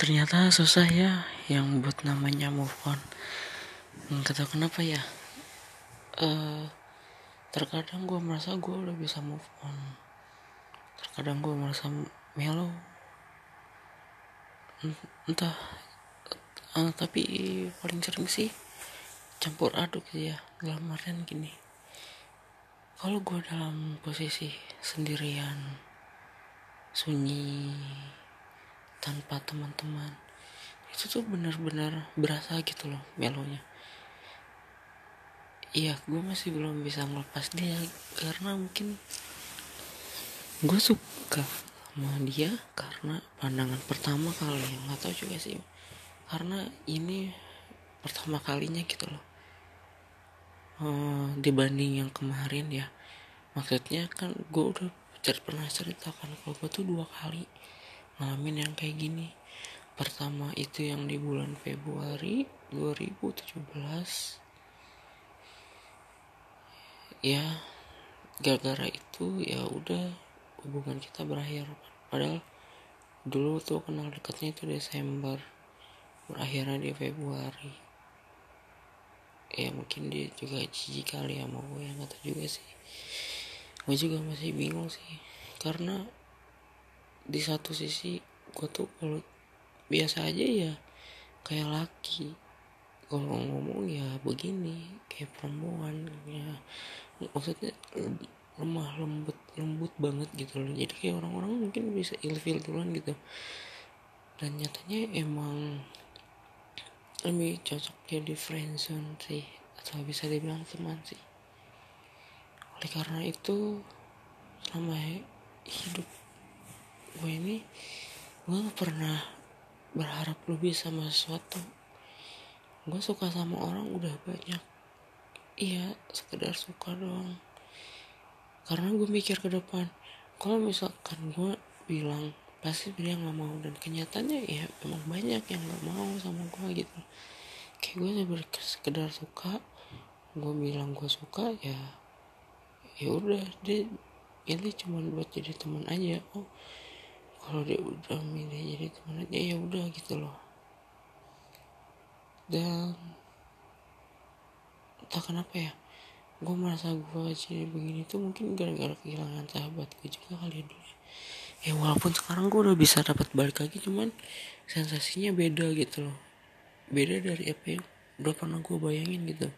ternyata susah ya yang buat namanya move on. Nggak tahu kenapa ya. Uh, terkadang gue merasa gue udah bisa move on. Terkadang gue merasa melo. Entah uh, tapi paling sering sih campur aduk ya. Dalam artian gini. Kalau gue dalam posisi sendirian sunyi tanpa teman-teman. Itu tuh benar-benar berasa gitu loh melonya. Iya gue masih belum bisa ngelepas dia karena mungkin gue suka sama dia karena pandangan pertama kali yang nggak tahu juga sih. Karena ini pertama kalinya gitu loh. Uh, dibanding yang kemarin ya. Maksudnya kan gue udah pernah ceritakan kalau gue tuh dua kali ngalamin yang kayak gini. Pertama itu yang di bulan Februari 2017 ya gara-gara itu ya udah hubungan kita berakhir. Padahal dulu tuh kenal dekatnya itu Desember berakhirnya di Februari. Ya mungkin dia juga jijik kali ya mau gue yang kata juga sih. Gue juga masih bingung sih karena di satu sisi gue tuh kalau biasa aja ya kayak laki. Kalau ngomong ya begini kayak perempuan ya. Maksudnya lemah lembut lembut banget gitu loh. Jadi kayak orang-orang mungkin bisa ilfil duluan gitu. Dan nyatanya emang lebih cocok jadi friendzone sih atau bisa dibilang teman sih. Oleh karena itu selama hidup gue ini gue gak pernah berharap lebih sama sesuatu. Gue suka sama orang udah banyak. Iya sekedar suka doang. Karena gue mikir ke depan kalau misalkan gue bilang pasti dia nggak mau. Dan kenyataannya ya emang banyak yang nggak mau sama gue gitu. Kayak gue sekedar suka gue bilang gue suka ya ya udah. Dia ini cuma buat jadi teman aja. Oh kalau dia udah milih jadi teman aja ya udah gitu loh. Dan entah kenapa ya gue merasa gue jadi begini tuh mungkin gara-gara kehilangan sahabat gue juga kali ya dulu ya walaupun sekarang gue udah bisa dapat balik lagi cuman sensasinya beda gitu loh. Beda dari apa yang udah pernah gue bayangin gitu.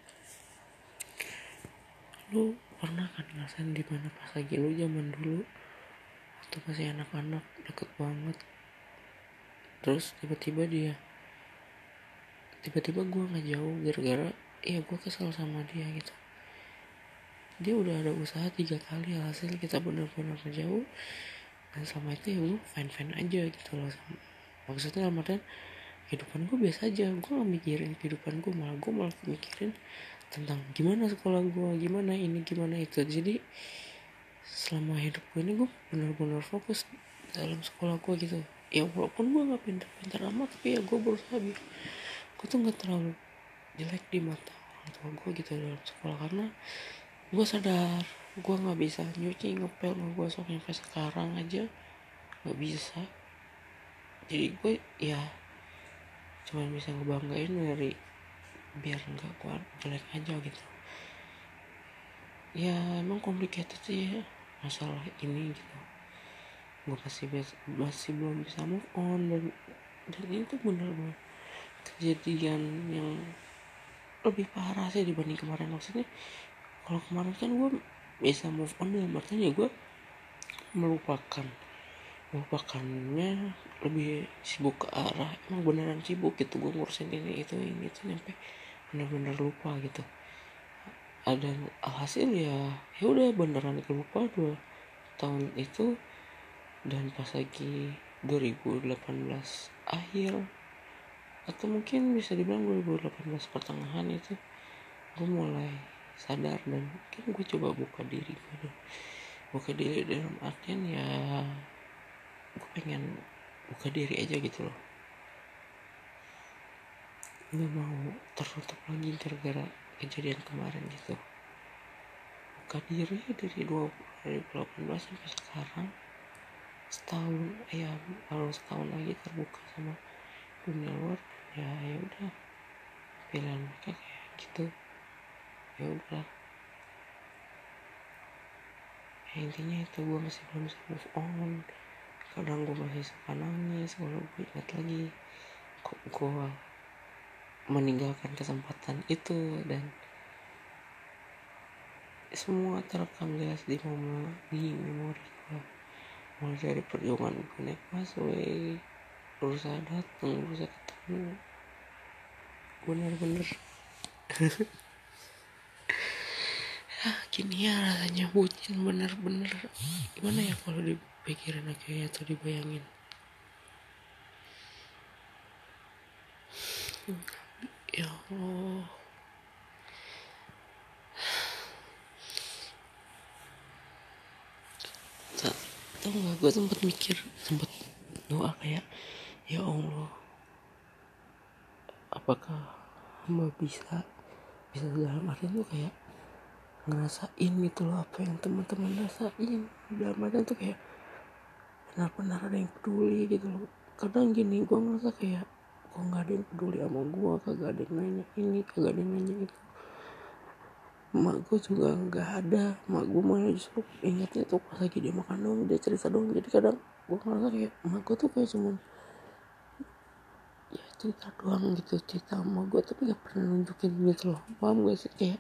Lu pernah kan ngerasain di mana pas lagi lu zaman dulu waktu masih anak-anak deket banget. Terus tiba-tiba dia tiba-tiba gue nggak jauh gara-gara iya gue kesel sama dia gitu. Dia udah ada usaha tiga kali hasil kita benar-benar jauh. Dan selama itu ya gue fine aja gitu loh. Maksudnya dalam artian kehidupan gue biasa aja. Gue gak mikirin kehidupan gue malah gue malah mikirin tentang gimana sekolah gue gimana ini gimana itu. Jadi selama hidup gue ini gue benar-benar fokus dalam sekolah gue gitu. Ya walaupun gue gak pintar-pintar amat tapi ya gue berusaha biar gue tuh gak terlalu jelek di mata orang tua gue gitu dalam sekolah. Karena gue sadar gue nggak bisa nyuci ngepel ngegosok sampai sekarang aja nggak bisa. Jadi gue ya cuma bisa ngebanggain dari biar nggak kuat jelek aja gitu. Ya emang complicated sih ya masalah ini gitu gue masih masih belum bisa move on dan dan itu bener-bener kejadian yang lebih parah sih dibanding kemarin. Maksudnya kalau kemarin kan gue bisa move on dalam artinya gue melupakan melupakannya lebih sibuk ke arah emang beneran sibuk gitu gue ngurusin ini itu ini itu sampai bener-bener lupa gitu ada alhasil ya ya udah beneran lupa dua tahun itu. Dan pas lagi 2018 akhir atau mungkin bisa dibilang 2018 pertengahan itu gue mulai sadar dan mungkin gue coba buka diri gue buka diri dalam artian ya gue pengen buka diri aja gitu loh. Nggak mau tertutup lagi gara-gara kejadian kemarin gitu. Buka diri dari 2018 sampai sekarang. Setahun ya baru setahun lagi terbuka sama dunia luar ya ya udah. Pilihan mereka kayak gitu. Ya udah ya, intinya itu gue masih belum bisa move on. Kadang gue masih suka nangis kalau gue ingat lagi kok gue meninggalkan kesempatan itu dan semua terekam jelas di momen di memori gue mulai dari perjuangan gue naik busway berusaha datang berusaha ketemu. Bener-bener. Ah gini ya rasanya bucin bener-bener. Gimana ya kalau dipikirin aja atau dibayangin ya Allah. Tau gak gue sempet mikir sempet doa kayak ya Allah apakah hamba bisa bisa dalam artian tuh kayak ngerasain gitu loh apa yang teman-teman rasain. Dalam artian tuh kayak benar-benar ada yang peduli gitu loh. Kadang gini gue ngerasa kayak kok nggak ada yang peduli sama gue kagak ada yang nanya ini kagak ada yang nanya itu. Mak gue juga nggak ada. Mak gue malah justru ingatnya tuh pas lagi dia makan dong dia cerita dong jadi kadang gue ngerasa kayak mak gue tuh kayak cuman ya cerita doang gitu cerita sama gue tapi gak pernah nunjukin gitu loh. Paham gak sih? Kayak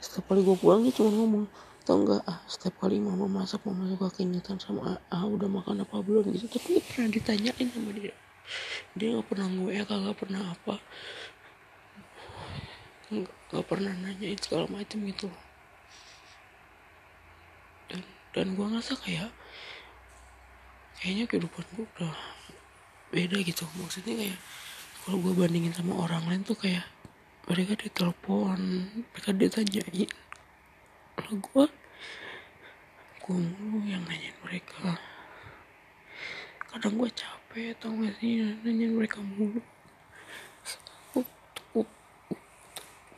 setiap kali gue pulang dia cuma ngomong tau nggak ah setiap kali mama masak mama suka keingetan sama ah, ah udah makan apa belum? Gitu. Tapi gak pernah ditanyain sama dia dia nggak pernah gue ya kagak pernah apa. Nggak pernah nanyain segala macam gitu dan dan gue ngerasa kayak kayaknya kehidupan gue udah beda gitu. Maksudnya kayak kalau gue bandingin sama orang lain tuh kayak mereka ditelepon mereka ditanyain. Kalau gue gue yang nanyain mereka. Kadang gue capek tau gak sih nanyain mereka mulu.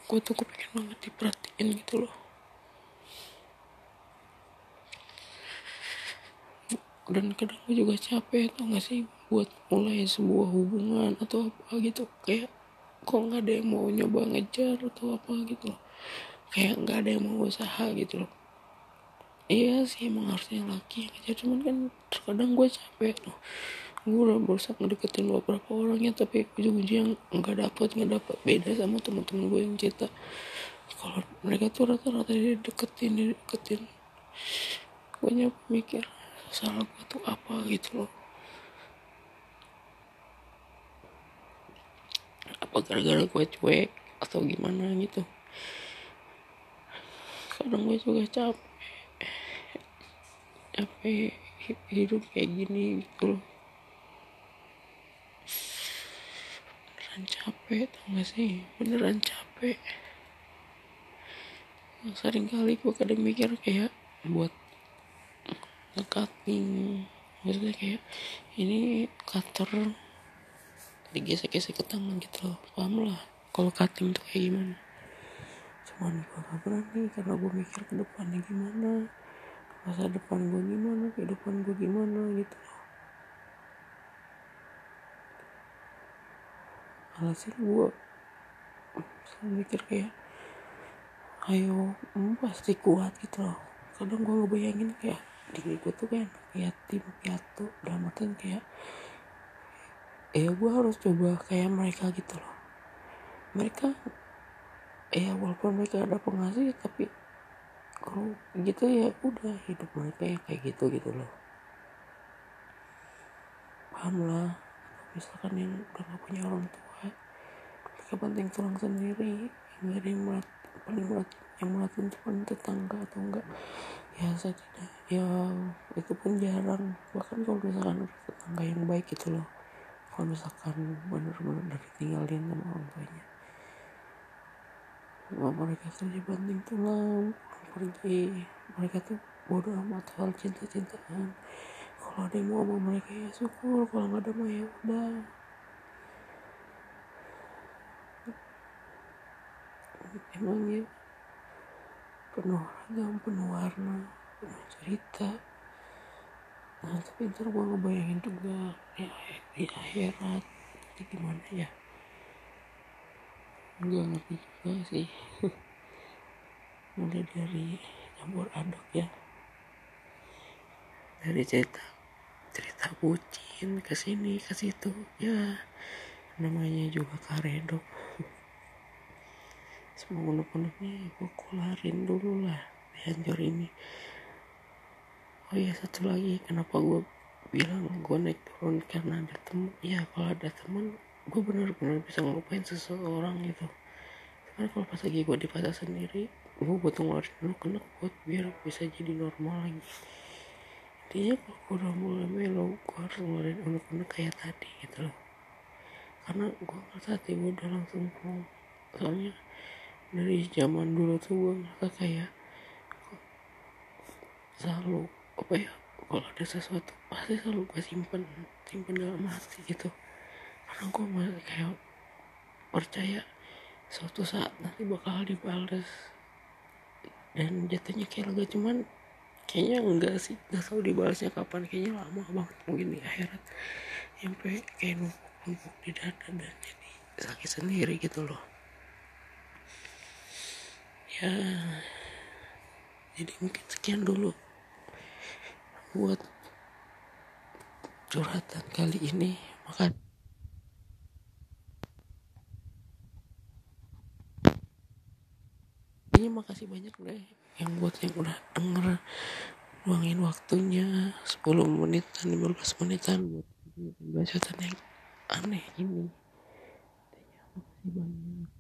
Gue tuh gue pengen banget diperhatiin gitu loh. Dan kadang gue juga capek tau gak sih buat mulai sebuah hubungan atau apa gitu. Kayak kok nggak ada yang mau nyoba ngejar atau apa gitu loh. Kayak nggak ada yang mau usaha gitu loh. Iya sih emang harusnya laki yang ngejar cuman kan terkadang gue capek loh gue udah berusaha ngedeketin beberapa orangnya tapi ujung-ujungnya nggak dapet nggak dapet. Beda sama teman-teman gue yang cerita kalau mereka tuh rata-rata deketin deketin. Gue nyapa mikir salah gue tuh apa gitu loh. Apa gara-gara gue cuek atau gimana gitu? Kadang gue juga capek capek hidup kayak gini gitu loh beneran capek tau gak sih? Beneran capek. Sering kali gue kadang mikir kayak buat ngecutting maksudnya kayak ini cutter digesek-gesek ke tangan gitu loh. Paham lah kalau cutting tuh kayak gimana. Cuman gue gak berani karena gue mikir ke depannya gimana masa depan gue gimana kehidupan gue gimana gitu alhasil gue saya mikir kayak ayo hmm, pasti kuat gitu loh. Kadang gue ngebayangin kayak diri gue tuh kan yatim piatu dalam artian kayak ya gue harus coba kayak mereka gitu loh. Mereka ya walaupun mereka ada penghasilan tapi kalau gitu ya udah hidup mereka ya kayak gitu gitu loh. Paham lah misalkan yang udah gak punya orang tua mereka penting tulang sendiri yang ada yang paling melat yang melatin cuma tetangga atau enggak. Ya saya tidak ya itu pun jarang. Bahkan kalau misalkan tetangga yang baik gitu loh. Kalau misalkan bener-bener udah ditinggalin sama orang tuanya. Wah, mereka kerja banting tulang pergi. Mereka tuh bodoh amat hal cinta-cintaan. Kalau ada yang mau sama mereka ya syukur kalau nggak ada mah ya udah emang ya penuh ragam penuh warna penuh cerita. Nah tapi ntar gue ngebayangin juga ya di akhirat. Nanti gimana ya? Gue ngerti juga sih. Mulai dari campur aduk ya. Dari cerita cerita bucin ke sini ke situ ya. Namanya juga karedok semua unek-uneknya gue kularin dulu lah hancur ini. Oh iya satu lagi kenapa gue bilang gue naik turun karena ada temen ya kalau ada temen gue benar-benar bisa ngelupain seseorang gitu. Karena kalau pas lagi gue di pasar sendiri gue butuh ngeluarin dulu kena buat biar bisa jadi normal lagi. Intinya kalau gue udah mulai melo gue harus ngeluarin unek-unek kayak tadi gitu loh. Karena gue ngerasa hati udah langsung plong soalnya dari zaman dulu tuh gue ngerasa kayak selalu apa ya kalau ada sesuatu pasti selalu gue simpen simpen dalam hati gitu. Karena gue masih kayak percaya suatu saat nanti bakal dibales. Dan jatuhnya kayak lega cuman kayaknya enggak sih nggak tahu dibalasnya kapan kayaknya lama banget mungkin di akhirat. Sampai kayak numpuk numpuk di dada dan jadi sakit sendiri gitu loh ya. Jadi mungkin sekian dulu buat curhatan kali ini. Maka ini makasih banyak deh yang buat yang udah denger. Luangin waktunya 10 menitan 15 menitan buat bacotan yang aneh ini. Makasih banyak